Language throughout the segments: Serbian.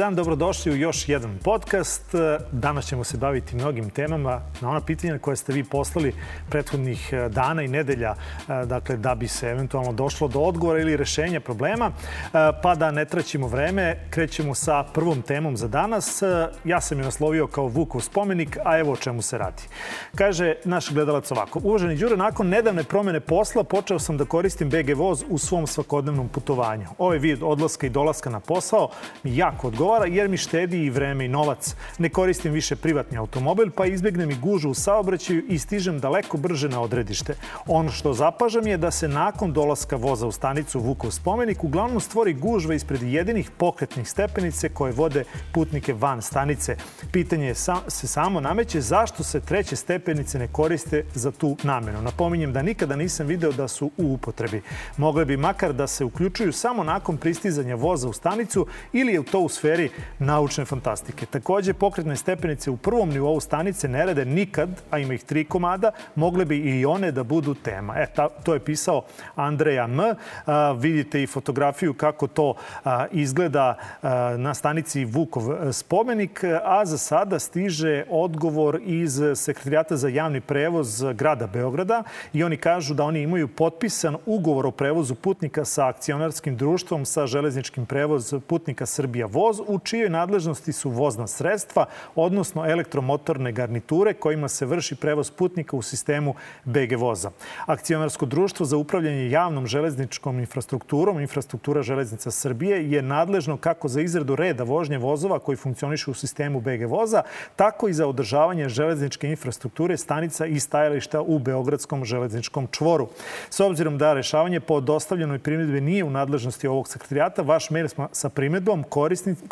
Dan, dobrodošli u još jedan podcast. Danas ćemo se baviti mnogim temama na ona pitanja koje ste vi poslali prethodnih e, dana i nedelja, e, dakle, da bi se eventualno došlo do odgovora ili rešenja problema. E, pa da ne traćimo vreme, krećemo sa prvom temom za danas. Ja sam je naslovio kao Vukov spomenik, a evo o čemu se radi. Kaže naš gledalac ovako. Uvaženi Đure, nakon nedavne promene posla počeo sam da koristim BG Voz u svom svakodnevnom putovanju. Ovaj vid odlaska i dolaska na posao mi jako odgovara jer mi štedi i vreme i novac. Ne koristim više privatni automobil pa izbjegnem i gužu u saobraćaju i stižem daleko brže na odredište. Ono što zapažam je da se nakon dolaska voza u stanicu Vukov spomenik uglavnom stvori gužva ispred jedinih pokretnih stepenice koje vode putnike van stanice. Pitanje se samo nameće zašto se treće stepenice ne koriste za tu namenu. Napominjem da nikada nisam video da su u upotrebi. Mogle bi makar da se uključuju samo nakon pristizanja voza u stanicu ili je to u sferi naučne fantastike. Takođe, pokretne stepenice u prvom nivou stanice ne rade nikad, a ima ih tri komada, mogle bi i one da budu tema. E, ta, to je pisao Andreja M. A, vidite i fotografiju kako to a, izgleda a, na stanici Vukov spomenik, a za sada stiže odgovor iz Sekretarijata za javni prevoz grada Beograda i oni kažu da oni imaju potpisan ugovor o prevozu putnika sa akcionarskim društvom sa železničkim prevoz putnika Srbija Voz, u čijoj nadležnosti su vozna sredstva, odnosno elektromotorne garniture kojima se vrši prevoz putnika u sistemu BG voza. Akcionarsko društvo za upravljanje javnom železničkom infrastrukturom, infrastruktura železnica Srbije, je nadležno kako za izradu reda vožnje vozova koji funkcionišu u sistemu BG voza, tako i za održavanje železničke infrastrukture stanica i stajališta u Beogradskom železničkom čvoru. S obzirom da rešavanje po dostavljenoj primjedbe nije u nadležnosti ovog sekretarijata, vaš mail sa primedbom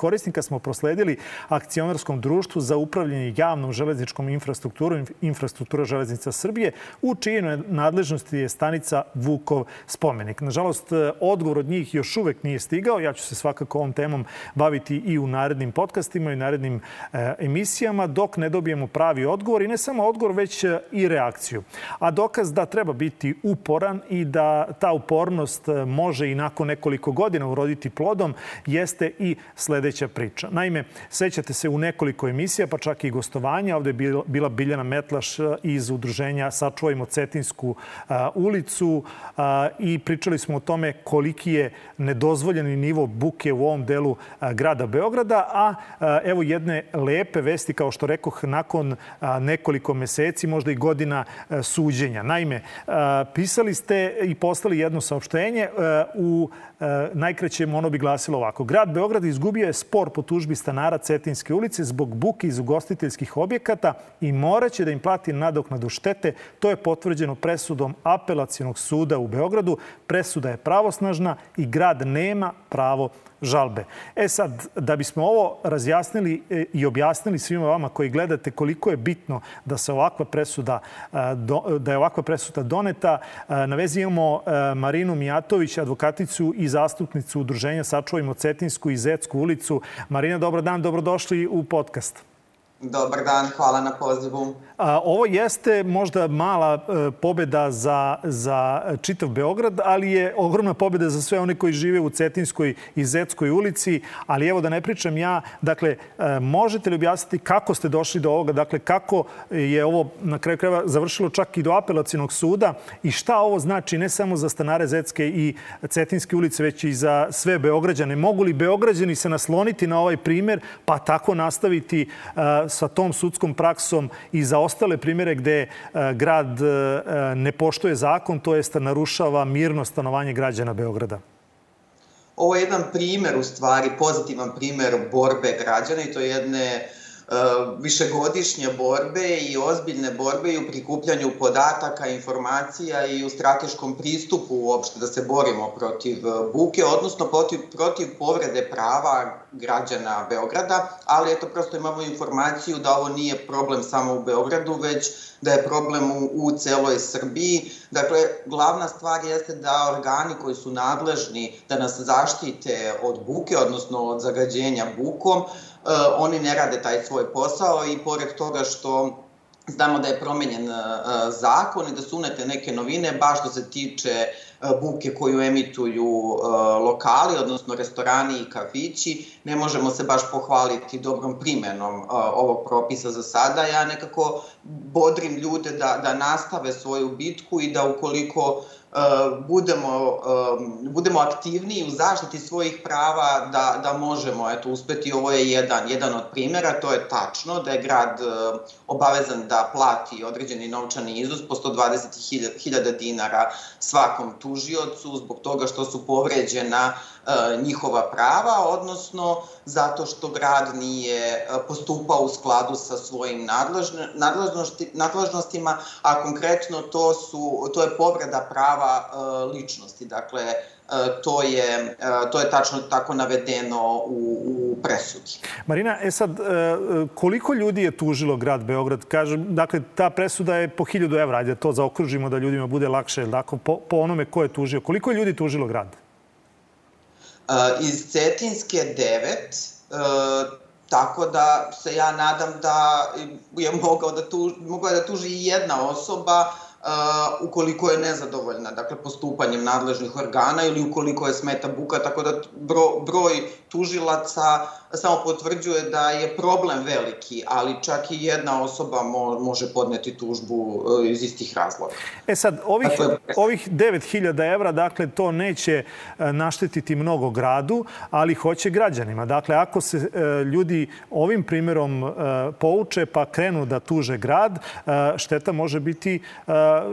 korisnika smo prosledili akcionarskom društvu za upravljanje javnom železničkom infrastrukturom, infrastruktura železnica Srbije, u čijoj nadležnosti je stanica Vukov spomenik. Nažalost, odgovor od njih još uvek nije stigao. Ja ću se svakako ovom temom baviti i u narednim podcastima i narednim e, emisijama, dok ne dobijemo pravi odgovor i ne samo odgovor, već e, i reakciju. A dokaz da treba biti uporan i da ta upornost e, može i nakon nekoliko godina uroditi plodom jeste i sledeća priča. Naime, sećate se u nekoliko emisija, pa čak i gostovanja, ovde je bila Biljana Metlaš iz udruženja Sačuvajmo Cetinsku ulicu i pričali smo o tome koliki je nedozvoljeni nivo buke u ovom delu grada Beograda, a evo jedne lepe vesti, kao što rekoh, nakon nekoliko meseci, možda i godina suđenja. Naime, pisali ste i poslali jedno saopštenje u najkraćem ono bi glasilo ovako. Grad Beograd izgubio je spor po tužbi stanara Cetinske ulice zbog buke iz ugostiteljskih objekata i moraće da im plati nadoknadu štete. To je potvrđeno presudom apelacijonog suda u Beogradu. Presuda je pravosnažna i grad nema pravo žalbe. E sad, da bismo ovo razjasnili e, i objasnili svima vama koji gledate koliko je bitno da se ovakva presuda, e, da je ovakva presuda doneta, e, na vezi imamo Marinu Mijatović, advokaticu i zastupnicu Udruženja Sačuvajmo Cetinsku i Zetsku ulicu. Marina, dobar dan, dobrodošli u podcast. Dobar dan, hvala na pozivu. A, ovo jeste možda mala e, pobeda za, za čitav Beograd, ali je ogromna pobeda za sve one koji žive u Cetinskoj i Zetskoj ulici. Ali evo da ne pričam ja, dakle, e, možete li objasniti kako ste došli do ovoga? Dakle, kako je ovo na kraju krajeva završilo čak i do apelacijnog suda i šta ovo znači ne samo za stanare Zetske i Cetinske ulice, već i za sve Beograđane? Mogu li Beograđani se nasloniti na ovaj primer pa tako nastaviti e, sa tom sudskom praksom i za ostale primere gde e, grad e, ne poštuje zakon, to jest narušava mirno stanovanje građana Beograda? Ovo je jedan primer, u stvari, pozitivan primer borbe građana i to je jedne višegodišnje borbe i ozbiljne borbe i u prikupljanju podataka, informacija i u strateškom pristupu uopšte da se borimo protiv e, buke, odnosno protiv, protiv povrede prava građana Beograda, ali eto prosto imamo informaciju da ovo nije problem samo u Beogradu, već da je problem u, u celoj Srbiji. Dakle, glavna stvar jeste da organi koji su nadležni da nas zaštite od buke, odnosno od zagađenja bukom, E, oni ne rade taj svoj posao i pored toga što Znamo da je promenjen zakon i da su unete neke novine, baš što se tiče buke koju emituju lokali, odnosno restorani i kafići. Ne možemo se baš pohvaliti dobrom primenom ovog propisa za sada. Ja nekako bodrim ljude da, da nastave svoju bitku i da ukoliko Uh, budemo, um, budemo aktivniji u zaštiti svojih prava, da, da možemo eto, uspeti. Ovo je jedan, jedan od primjera, to je tačno, da je grad uh, obavezan da plati određeni novčani iznos po 120.000 dinara svakom tužiocu zbog toga što su povređena E, njihova prava, odnosno zato što grad nije e, postupao u skladu sa svojim nadležnosti, nadležnostima, a konkretno to, su, to je povreda prava e, ličnosti. Dakle, to je, to je tačno tako navedeno u, u presudi. Marina, e sad, koliko ljudi je tužilo grad Beograd? Kažem, dakle, ta presuda je po 1000 evra, ajde to zaokružimo da ljudima bude lakše, dakle, po, po onome ko je tužio. Koliko je ljudi tužilo grad? Iz Cetinske 9, tako da se ja nadam da je mogao da, tuži, mogao da tuži i jedna osoba, uh, ukoliko je nezadovoljna, dakle, postupanjem nadležnih organa ili ukoliko je smeta buka, tako da bro, broj tužilaca samo potvrđuje da je problem veliki, ali čak i jedna osoba mo, može podneti tužbu e, iz istih razloga. E sad, ovih, dakle, ovih 9000 evra, dakle, to neće e, naštetiti mnogo gradu, ali hoće građanima. Dakle, ako se e, ljudi ovim primjerom pouče pa krenu da tuže grad, šteta može biti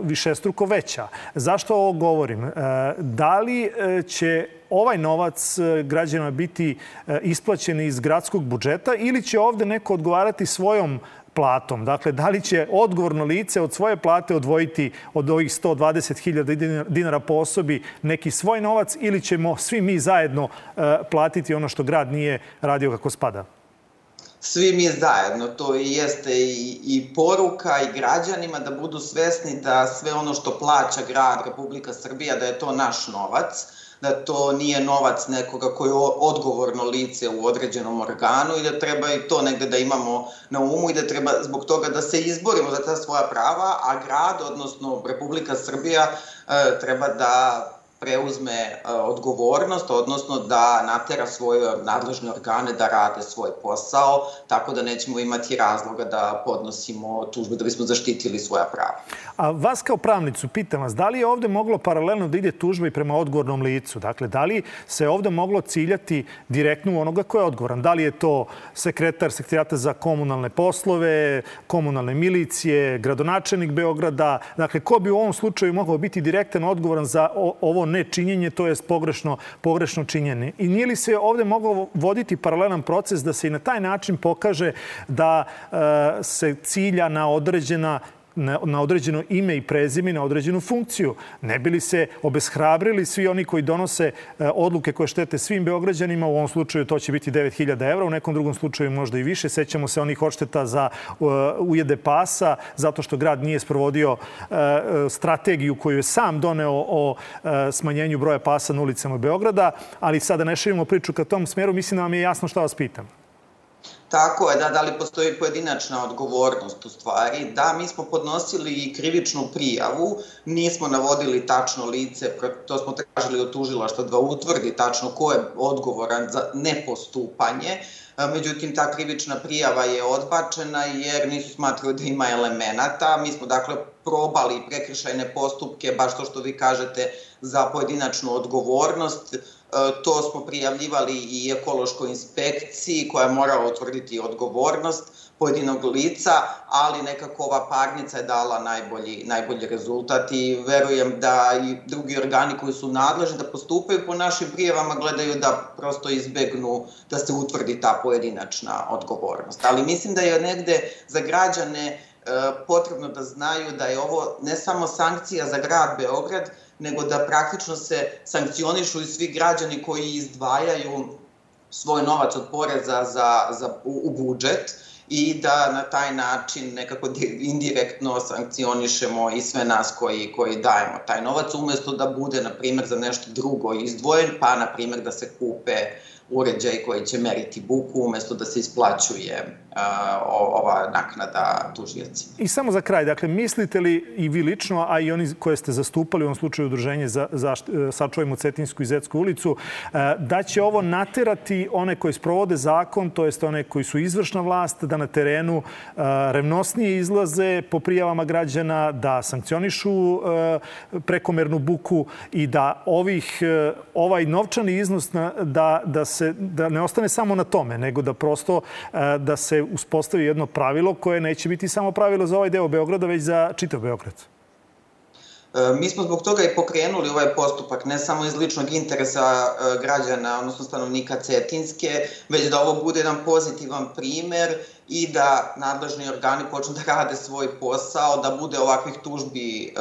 višestruko veća. Zašto ovo govorim? Da li će ovaj novac e, građana biti e, isplaćen iz gradskog budžeta ili će ovde neko odgovarati svojom platom. Dakle, da li će odgovorno lice od svoje plate odvojiti od ovih 120.000 dinara po osobi neki svoj novac ili ćemo svi mi zajedno e, platiti ono što grad nije radio kako spada? Svi mi zajedno. To i jeste i, i poruka i građanima da budu svesni da sve ono što plaća grad Republika Srbija, da je to naš novac da to nije novac nekoga koji je odgovorno lice u određenom organu i da treba i to negde da imamo na umu i da treba zbog toga da se izborimo za ta svoja prava, a grad, odnosno Republika Srbija, e, treba da preuzme e, odgovornost, odnosno da natera svoje nadležne organe da rade svoj posao, tako da nećemo imati razloga da podnosimo tužbe da bismo zaštitili svoja prava. A vas kao pravnicu pitam vas, da li je ovde moglo paralelno da ide tužba i prema odgovornom licu? Dakle, da li se ovde moglo ciljati direktno u onoga ko je odgovoran? Da li je to sekretar sekretarijata za komunalne poslove, komunalne milicije, gradonačelnik Beograda? Dakle, ko bi u ovom slučaju mogao biti direktan odgovoran za ovo nečinjenje, to je pogrešno, pogrešno činjenje? I nije li se ovde moglo voditi paralelan proces da se i na taj način pokaže da e, se cilja na određena na, na određeno ime i prezime na određenu funkciju. Ne bili se obeshrabrili svi oni koji donose e, odluke koje štete svim beograđanima, u ovom slučaju to će biti 9000 evra, u nekom drugom slučaju možda i više. Sećamo se onih odšteta za uh, ujede pasa, zato što grad nije sprovodio uh, strategiju koju je sam doneo o smanjenju broja pasa na ulicama Beograda, ali sada ne širimo priču ka tom smeru, mislim da vam je jasno šta vas pitam. Tako je, da, da li postoji pojedinačna odgovornost u stvari. Da, mi smo podnosili i krivičnu prijavu, nismo navodili tačno lice, to smo tražili od tužilaštva da utvrdi tačno ko je odgovoran za nepostupanje, međutim ta krivična prijava je odbačena jer nisu smatrali da ima elemenata. Mi smo dakle probali prekršajne postupke, baš to što vi kažete, za pojedinačnu odgovornost, to smo prijavljivali i ekološkoj inspekciji koja je morala utvrditi odgovornost pojedinog lica, ali nekako ova parnica je dala najbolji, najbolji rezultat i verujem da i drugi organi koji su nadležni da postupaju po našim prijevama gledaju da prosto izbegnu da se utvrdi ta pojedinačna odgovornost. Ali mislim da je negde za građane e, potrebno da znaju da je ovo ne samo sankcija za grad Beograd, nego da praktično se sankcionišu i svi građani koji izdvajaju svoj novac od poreza za, za, u, u budžet i da na taj način nekako indirektno sankcionišemo i sve nas koji, koji dajemo taj novac, umesto da bude, na primjer, za nešto drugo izdvojen, pa, na primjer, da se kupe uređaj koji će meriti buku umesto da se isplaćuje ova naknada tužioci. I samo za kraj, dakle, mislite li i vi lično, a i oni koje ste zastupali u ovom slučaju udruženje za, za e, sačuvajmo Cetinsku i Zetsku ulicu, e, da će ovo naterati one koji sprovode zakon, to jest one koji su izvršna vlast, da na terenu e, revnosnije izlaze po prijavama građana, da sankcionišu prekomernu buku i da ovih, ovaj novčani iznos da, da, se, da ne ostane samo na tome, nego da prosto da se uspostavi jedno pravilo koje neće biti samo pravilo za ovaj deo Beograda, već za čitav Beograd? E, mi smo zbog toga i pokrenuli ovaj postupak, ne samo iz ličnog interesa e, građana, odnosno stanovnika Cetinske, već da ovo bude jedan pozitivan primer i da nadležni organi počnu da rade svoj posao, da bude ovakvih tužbi e,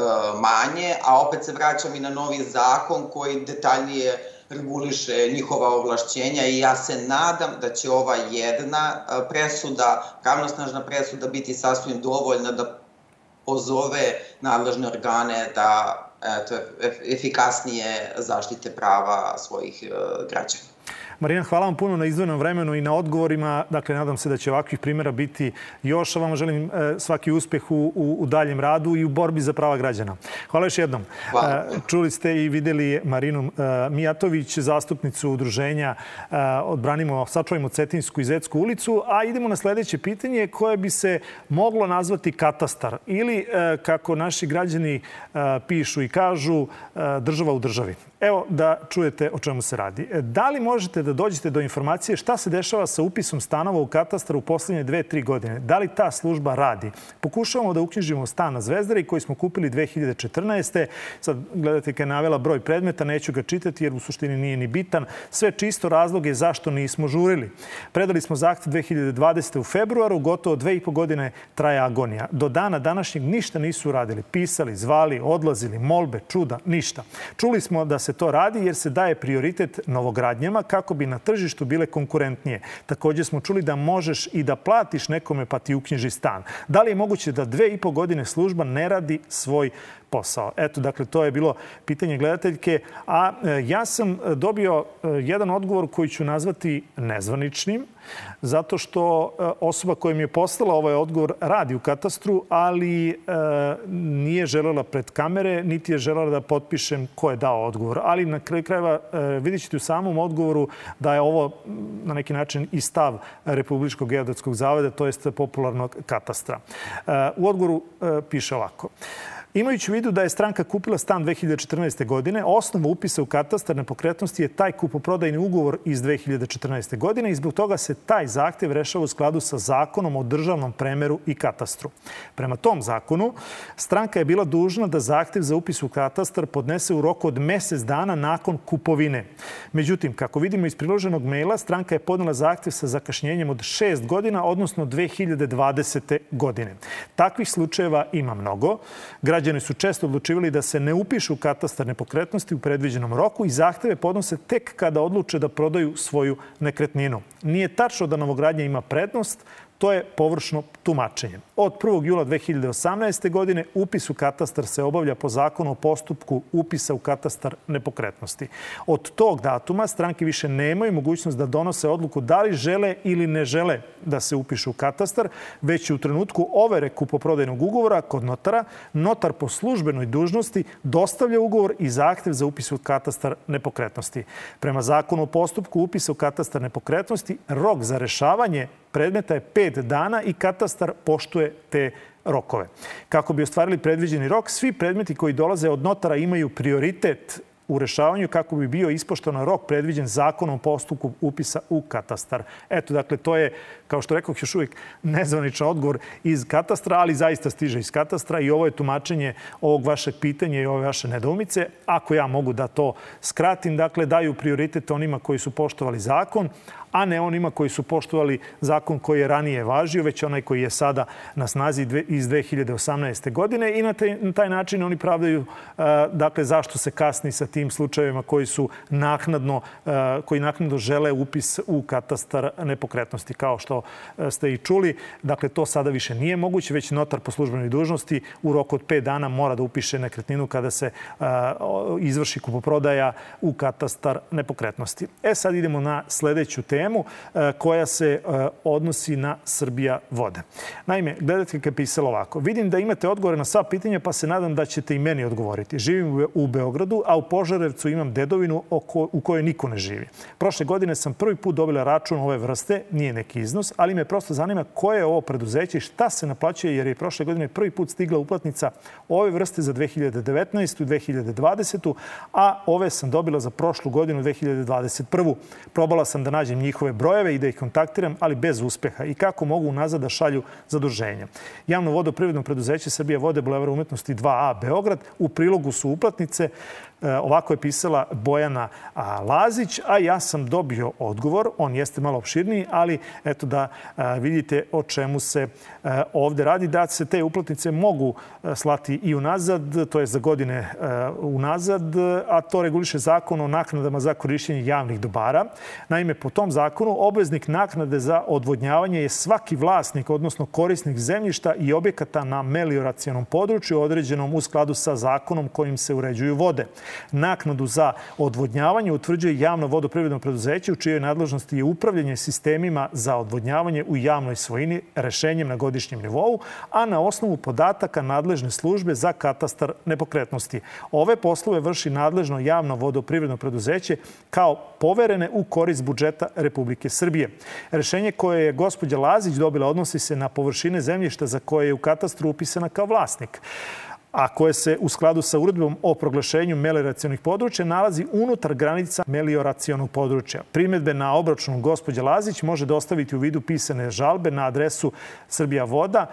manje, a opet se vraćam i na novi zakon koji detaljnije reguliše njihova ovlašćenja i ja se nadam da će ova jedna presuda, pravnosnažna presuda biti sasvim dovoljna da pozove nadležne organe da eto, efikasnije zaštite prava svojih građana. Marina, hvala vam puno na izdvojenom vremenu i na odgovorima. Dakle, nadam se da će ovakvih primjera biti još. A vama želim e, svaki uspeh u, u, u daljem radu i u borbi za prava građana. Hvala još jednom. Hvala. E, čuli ste i videli Marinu e, Mijatović, zastupnicu udruženja Odbranimo, sačuvajmo Cetinsku i Zetsku ulicu. A idemo na sledeće pitanje koje bi se moglo nazvati katastar ili, kako naši građani pišu i kažu, država u državi. Evo da čujete o čemu se radi. Da li možete da dođete do informacije šta se dešava sa upisom stanova u katastar u poslednje dve, tri godine? Da li ta služba radi? Pokušavamo da uknjižimo stan na Zvezdari koji smo kupili 2014. Sad gledate kada je navela broj predmeta, neću ga čitati jer u suštini nije ni bitan. Sve čisto razloge zašto nismo žurili. Predali smo zahtev 2020. u februaru, gotovo dve i po godine traje agonija. Do dana današnjeg ništa nisu uradili. Pisali, zvali, odlazili, molbe, čuda, ništa. Čuli smo da se to radi jer se daje prioritet novogradnjama kako bi na tržištu bile konkurentnije. Takođe smo čuli da možeš i da platiš nekome pa ti uknjiži stan. Da li je moguće da dve i po godine služba ne radi svoj posao. Eto, dakle, to je bilo pitanje gledateljke. A e, ja sam e, dobio e, jedan odgovor koji ću nazvati nezvaničnim, zato što osoba koja mi je postala ovaj odgovor radi u katastru, ali nije želela pred kamere, niti je želela da potpišem ko je dao odgovor. Ali na kraju krajeva vidjet ćete u samom odgovoru da je ovo na neki način i stav Republičkog geodetskog zavoda, to jest popularnog katastra. U odgovoru piše ovako. Imajući u vidu da je stranka kupila stan 2014. godine, osnova upisa u katastar nepokretnosti je taj kupoprodajni ugovor iz 2014. godine i zbog toga se taj zahtev rešava u skladu sa zakonom o državnom premeru i katastru. Prema tom zakonu, stranka je bila dužna da zahtev za upis u katastar podnese u roku od mesec dana nakon kupovine. Međutim, kako vidimo iz priloženog maila, stranka je podnela zahtev sa zakašnjenjem od šest godina, odnosno 2020. godine. Takvih slučajeva ima mnogo. Građani Građani su često odlučivali da se ne upišu katastar nepokretnosti u predviđenom roku i zahteve podnose tek kada odluče da prodaju svoju nekretninu. Nije tačno da novogradnja ima prednost, To je površno tumačenje. Od 1. jula 2018. godine upis u katastar se obavlja po zakonu o postupku upisa u katastar nepokretnosti. Od tog datuma stranke više nemaju mogućnost da donose odluku da li žele ili ne žele da se upišu u katastar, već u trenutku overe kupoprodajnog ugovora kod notara, notar po službenoj dužnosti dostavlja ugovor i zahtev za upis u katastar nepokretnosti. Prema zakonu o postupku upisa u katastar nepokretnosti, rok za rešavanje predmeta je pet dana i katastar poštuje te rokove. Kako bi ostvarili predviđeni rok, svi predmeti koji dolaze od notara imaju prioritet u rešavanju kako bi bio ispoštovan rok predviđen zakonom postupku upisa u katastar. Eto, dakle, to je, kao što rekao, još uvijek nezvaničan odgovor iz katastra, ali zaista stiže iz katastra i ovo je tumačenje ovog vašeg pitanja i ove vaše nedoumice. Ako ja mogu da to skratim, dakle, daju prioritet onima koji su poštovali zakon, a ne onima koji su poštovali zakon koji je ranije važio, već onaj koji je sada na snazi iz 2018. godine i na taj, način oni pravdaju dakle, zašto se kasni sa tim slučajevima koji su naknadno, koji naknadno žele upis u katastar nepokretnosti, kao što ste i čuli. Dakle, to sada više nije moguće, već notar po službenoj dužnosti u roku od 5 dana mora da upiše nekretninu kada se izvrši kupoprodaja u katastar nepokretnosti. E sad idemo na sledeću temu koja se odnosi na Srbija vode. Naime, gledajte kako je pisalo ovako. Vidim da imate odgovore na sva pitanja, pa se nadam da ćete i meni odgovoriti. Živim u Beogradu, a u Požarevcu imam dedovinu u kojoj niko ne živi. Prošle godine sam prvi put dobila račun ove vrste, nije neki iznos, ali me prosto zanima koje je ovo preduzeće i šta se naplaćuje, jer je prošle godine prvi put stigla uplatnica ove vrste za 2019. i 2020. a ove sam dobila za prošlu godinu 2021. Probala sam da nađem njihove brojeve i da ih kontaktiram, ali bez uspeha. I kako mogu unazad da šalju zaduženja. Javno vodoprivredno preduzeće Srbija vode Bulevar umetnosti 2A Beograd. U prilogu su uplatnice. E, ovako je pisala Bojana Lazić, a ja sam dobio odgovor. On jeste malo opširniji, ali eto da vidite o čemu se e, ovde radi. Da se te uplatnice mogu e, slati i unazad, to je za godine unazad, a to reguliše zakon o naknadama za korišćenje javnih dobara. Naime, po tom zakonu obveznik naknade za odvodnjavanje je svaki vlasnik, odnosno korisnik zemljišta i objekata na melioracijanom području određenom u skladu sa zakonom kojim se uređuju vode. Naknadu za odvodnjavanje utvrđuje javno vodoprivredno preduzeće u čijoj nadležnosti je upravljanje sistemima za odvodnjavanje u javnoj svojini rešenjem na godišnjem nivou, a na osnovu podataka nadležne službe za katastar nepokretnosti. Ove poslove vrši nadležno javno vodoprivredno preduzeće kao poverene u korist budžeta Republike Srbije. Rešenje koje je gospođa Lazić dobila odnosi se na površine zemljišta za koje je u katastru upisana kao vlasnik a koje se u skladu sa uredbom o proglašenju melioracijonih područja nalazi unutar granica melioracijonog područja. Primetbe na obračunu gospođa Lazić može dostaviti u vidu pisane žalbe na adresu Srbija voda,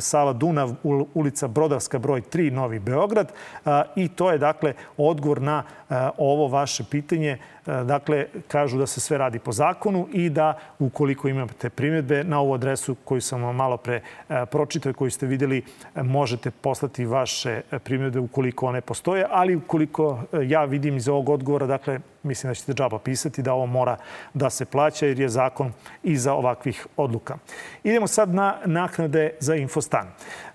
Sava Dunav, ulica Brodarska broj 3, Novi Beograd i to je dakle odgovor na ovo vaše pitanje E, dakle, kažu da se sve radi po zakonu i da ukoliko imate primjedbe na ovu adresu koju sam vam malo pre e, pročitao i koju ste videli, e, možete poslati vaše primjedbe ukoliko one postoje, ali ukoliko ja vidim iz ovog odgovora, dakle, mislim da ćete džaba pisati da ovo mora da se plaća jer je zakon iza ovakvih odluka. Idemo sad na naknade za infostan.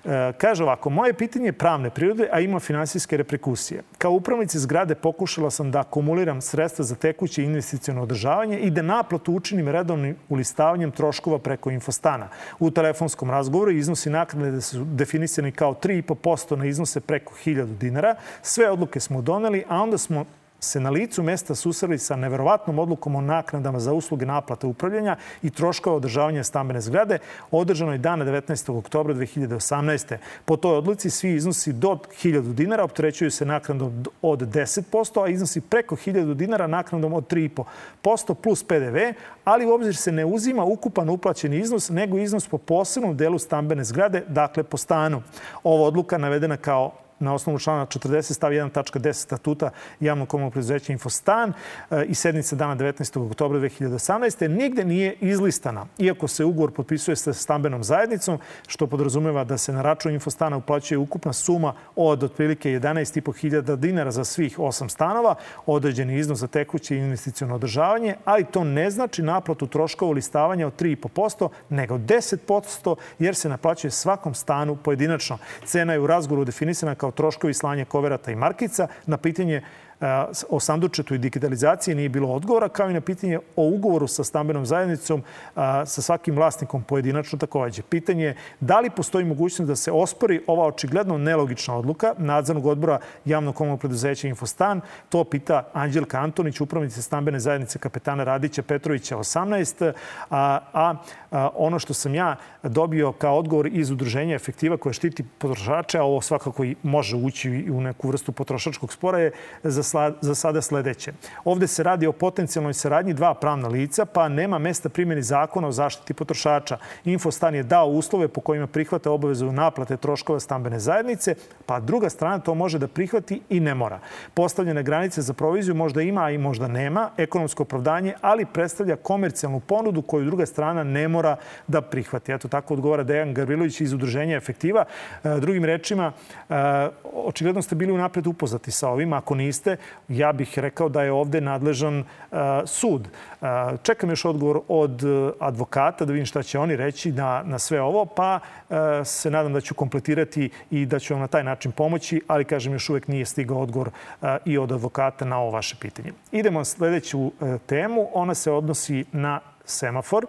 E, kaže ovako, moje pitanje je pravne prirode, a ima finansijske reprekusije. Kao upravnici zgrade pokušala sam da akumuliram sredstva za tekuće investicijono održavanje i da naplatu učinim redovnim ulistavanjem troškova preko infostana. U telefonskom razgovoru iznosi naknade su definisani kao 3,5% na iznose preko 1000 dinara. Sve odluke smo doneli, a onda smo se na licu mesta susreli sa neverovatnom odlukom o naknadama za usluge naplate upravljanja i troškova održavanja stambene zgrade, održano je dana 19. oktobra 2018. Po toj odluci svi iznosi do 1000 dinara opterećuju se naknadom od 10%, a iznosi preko 1000 dinara naknadom od 3,5% plus PDV, ali u obzir se ne uzima ukupan uplaćeni iznos, nego iznos po posebnom delu stambene zgrade, dakle po stanu. Ova odluka navedena kao na osnovu člana 40 stav 1 tačka 10 statuta javnog komunalnog preduzeća Infostan e, i sednice dana 19. oktobra 2018. nigde nije izlistana. Iako se ugovor potpisuje sa stambenom zajednicom, što podrazumeva da se na račun Infostana uplaćuje ukupna suma od otprilike 11.500 dinara za svih osam stanova, određeni iznos za tekuće investicijono održavanje, ali to ne znači naplatu troškova listavanja od 3,5%, nego 10% jer se naplaćuje svakom stanu pojedinačno. Cena je u razgovoru definisana kao troškovi slanja koverata i markica. Na pitanje o sandučetu i digitalizaciji nije bilo odgovora, kao i na pitanje o ugovoru sa stambenom zajednicom sa svakim vlasnikom pojedinačno takođe. Pitanje je da li postoji mogućnost da se ospori ova očigledno nelogična odluka nadzornog odbora javnog komunalnog preduzeća Infostan. To pita Anđelka Antonić, upravnica stambene zajednice kapetana Radića Petrovića 18. A, a, a ono što sam ja dobio kao odgovor iz udruženja efektiva koje štiti potrošače, a ovo svakako i može ući u neku vrstu potrošačkog spora, je za za sada sledeće. Ovde se radi o potencijalnoj saradnji dva pravna lica, pa nema mesta primjeni zakona o zaštiti potrošača. Infostan je dao uslove po kojima prihvata obavezu naplate troškova stambene zajednice, pa druga strana to može da prihvati i ne mora. Postavljene granice za proviziju možda ima, a i možda nema, ekonomsko opravdanje, ali predstavlja komercijalnu ponudu koju druga strana ne mora da prihvati. Eto, tako odgovara Dejan Garvilović iz Udruženja Efektiva. E, drugim rečima, e, očigledno ste bili unapred upoznati sa ovim. Ako niste, ja bih rekao da je ovde nadležan e, sud. Čekam još odgovor od advokata da vidim šta će oni reći na, na sve ovo, pa se nadam da ću kompletirati i da ću vam na taj način pomoći, ali kažem još uvek nije stigao odgovor i od advokata na ovo vaše pitanje. Idemo na sledeću temu. Ona se odnosi na semafor.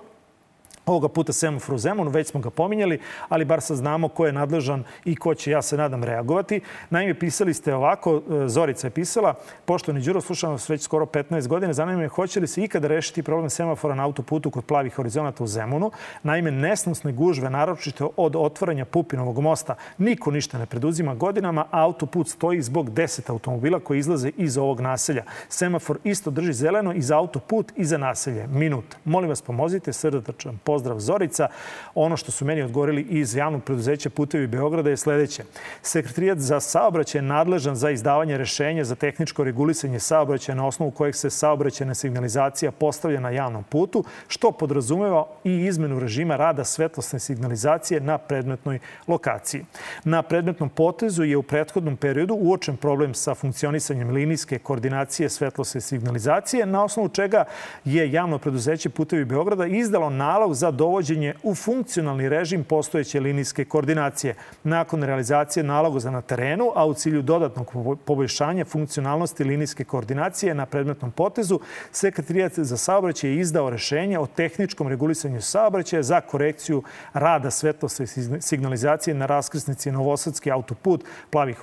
Ovoga puta semafor u Zemunu, već smo ga pominjali, ali bar sad znamo ko je nadležan i ko će, ja se nadam, reagovati. Naime, pisali ste ovako, e, Zorica je pisala, poštovani Đuro, slušamo vas već skoro 15 godina, zanima me hoće li se ikada rešiti problem semafora na autoputu kod plavih horizonata u Zemunu. Naime, nesnosne gužve, naročito od otvaranja Pupinovog mosta, niko ništa ne preduzima godinama, a autoput stoji zbog 10 automobila koji izlaze iz ovog naselja. Semafor isto drži zeleno i za autoput i za naselje. Minut. Molim vas, pomozite, srdačan pozdrav Zorica. Ono što su meni odgovorili iz javnog preduzeća Putevi Beograda je sledeće. Sekretarijat za saobraćaj je nadležan za izdavanje rešenja za tehničko regulisanje saobraćaja na osnovu kojeg se saobraćajna signalizacija postavlja na javnom putu, što podrazumeva i izmenu režima rada svetlosne signalizacije na predmetnoj lokaciji. Na predmetnom potezu je u prethodnom periodu uočen problem sa funkcionisanjem linijske koordinacije svetlosne signalizacije, na osnovu čega je javno preduzeće Putevi Beograda izdalo nalog za dovođenje u funkcionalni režim postojeće linijske koordinacije. Nakon realizacije naloga na terenu, a u cilju dodatnog poboljšanja funkcionalnosti linijske koordinacije na predmetnom potezu, Sekretarijat za saobraćaj je izdao rešenje o tehničkom regulisanju saobraćaja za korekciju rada svetlosne signalizacije na raskrsnici Novosadski autoput Plavi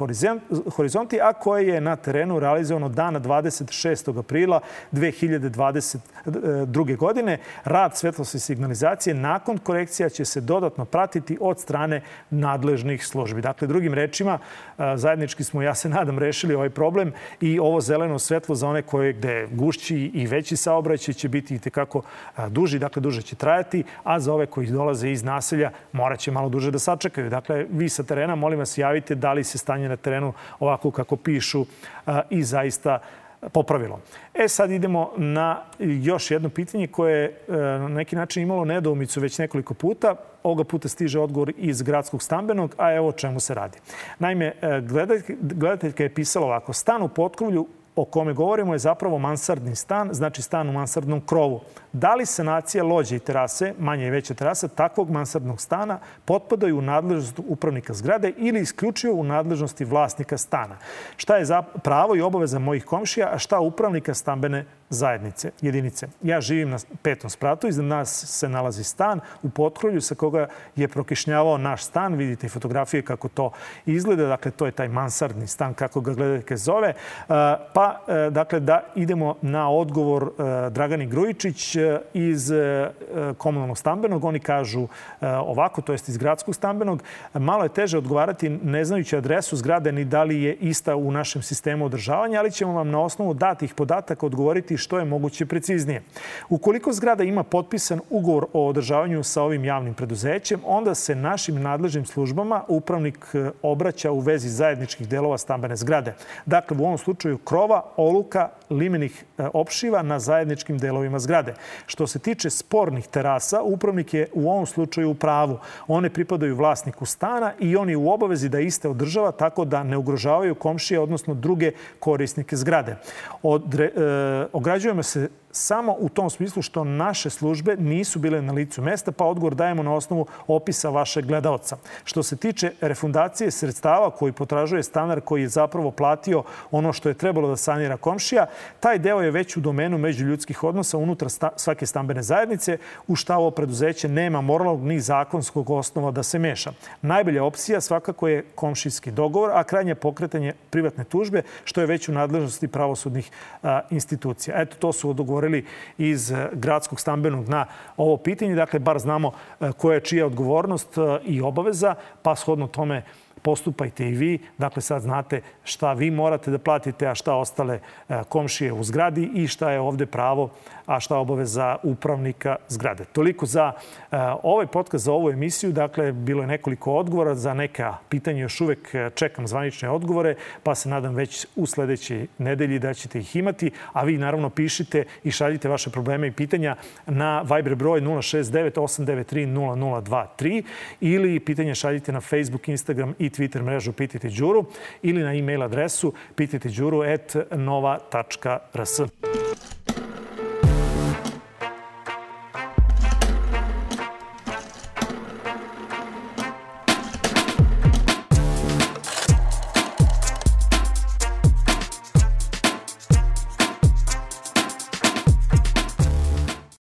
horizonti, a koje je na terenu realizovano dana 26. aprila 2022. godine. Rad svetlosne signalizacije organizacije nakon korekcija će se dodatno pratiti od strane nadležnih službi. Dakle, drugim rečima, zajednički smo, ja se nadam, rešili ovaj problem i ovo zeleno svetlo za one koje gde gušći i veći saobraćaj će biti i tekako duži, dakle duže će trajati, a za ove koji dolaze iz naselja morat će malo duže da sačekaju. Dakle, vi sa terena, molim vas, javite da li se stanje na terenu ovako kako pišu i zaista popravilo. E sad idemo na još jedno pitanje koje je na neki način imalo nedoumicu već nekoliko puta. Ovoga puta stiže odgovor iz gradskog stambenog, a evo o čemu se radi. Naime, gledateljka je pisala ovako. Stan u potkrovlju o kome govorimo je zapravo mansardni stan, znači stan u mansardnom krovu. Da li sanacija lođe i terase, manje i veće terase, takvog mansardnog stana potpadaju u nadležnost upravnika zgrade ili isključivo u nadležnosti vlasnika stana? Šta je pravo i obaveza mojih komšija, a šta upravnika stambene zajednice, jedinice. Ja živim na petom spratu, iznad nas se nalazi stan u potkrovlju sa koga je prokišnjavao naš stan. Vidite fotografije kako to izgleda. Dakle, to je taj mansardni stan, kako ga gledate zove. Pa, e, dakle, da idemo na odgovor e, Dragani Grujičić iz komunalnog stambenog. Oni kažu ovako, to jest iz gradskog stambenog. Malo je teže odgovarati ne znajući adresu zgrade ni da li je ista u našem sistemu održavanja, ali ćemo vam na osnovu datih podataka odgovoriti što je moguće preciznije. Ukoliko zgrada ima potpisan ugovor o održavanju sa ovim javnim preduzećem, onda se našim nadležnim službama upravnik e, obraća u vezi zajedničkih delova stambene zgrade. Dakle, u ovom slučaju krova, oluka, limenih e, opšiva na zajedničkim delovima zgrade. Što se tiče spornih terasa, upravnik je u ovom slučaju u pravu. One pripadaju vlasniku stana i on je u obavezi da iste održava tako da ne ugrožavaju komšije, odnosno druge korisnike zgrade. Odre, e, ograđujemo se samo u tom smislu što naše službe nisu bile na licu mesta, pa odgovor dajemo na osnovu opisa vašeg gledaoca. Što se tiče refundacije sredstava koji potražuje stanar koji je zapravo platio ono što je trebalo da sanira komšija, taj deo je već u domenu međuljudskih odnosa unutar sta svake stambene zajednice, u šta ovo preduzeće nema moralnog ni zakonskog osnova da se meša. Najbolja opcija svakako je komšijski dogovor, a krajnje pokretanje privatne tužbe, što je već u nadležnosti pravosudnih a, institucija. Eto, to su odgovorili iz gradskog stambenog na ovo pitanje. Dakle, bar znamo koja je čija odgovornost i obaveza, pa shodno tome postupajte i vi. Dakle, sad znate šta vi morate da platite, a šta ostale e, komšije u zgradi i šta je ovde pravo, a šta obaveza upravnika zgrade. Toliko za e, ovaj podcast, za ovu emisiju. Dakle, bilo je nekoliko odgovora. Za neka pitanja još uvek čekam zvanične odgovore, pa se nadam već u sledećoj nedelji da ćete ih imati. A vi naravno pišite i šaljite vaše probleme i pitanja na Viber broj 069 893 0023 ili pitanje šaljite na Facebook, Instagram Twitter mrežu Pitajte Đuru ili na e-mail adresu pitajteđuru.nova.rs.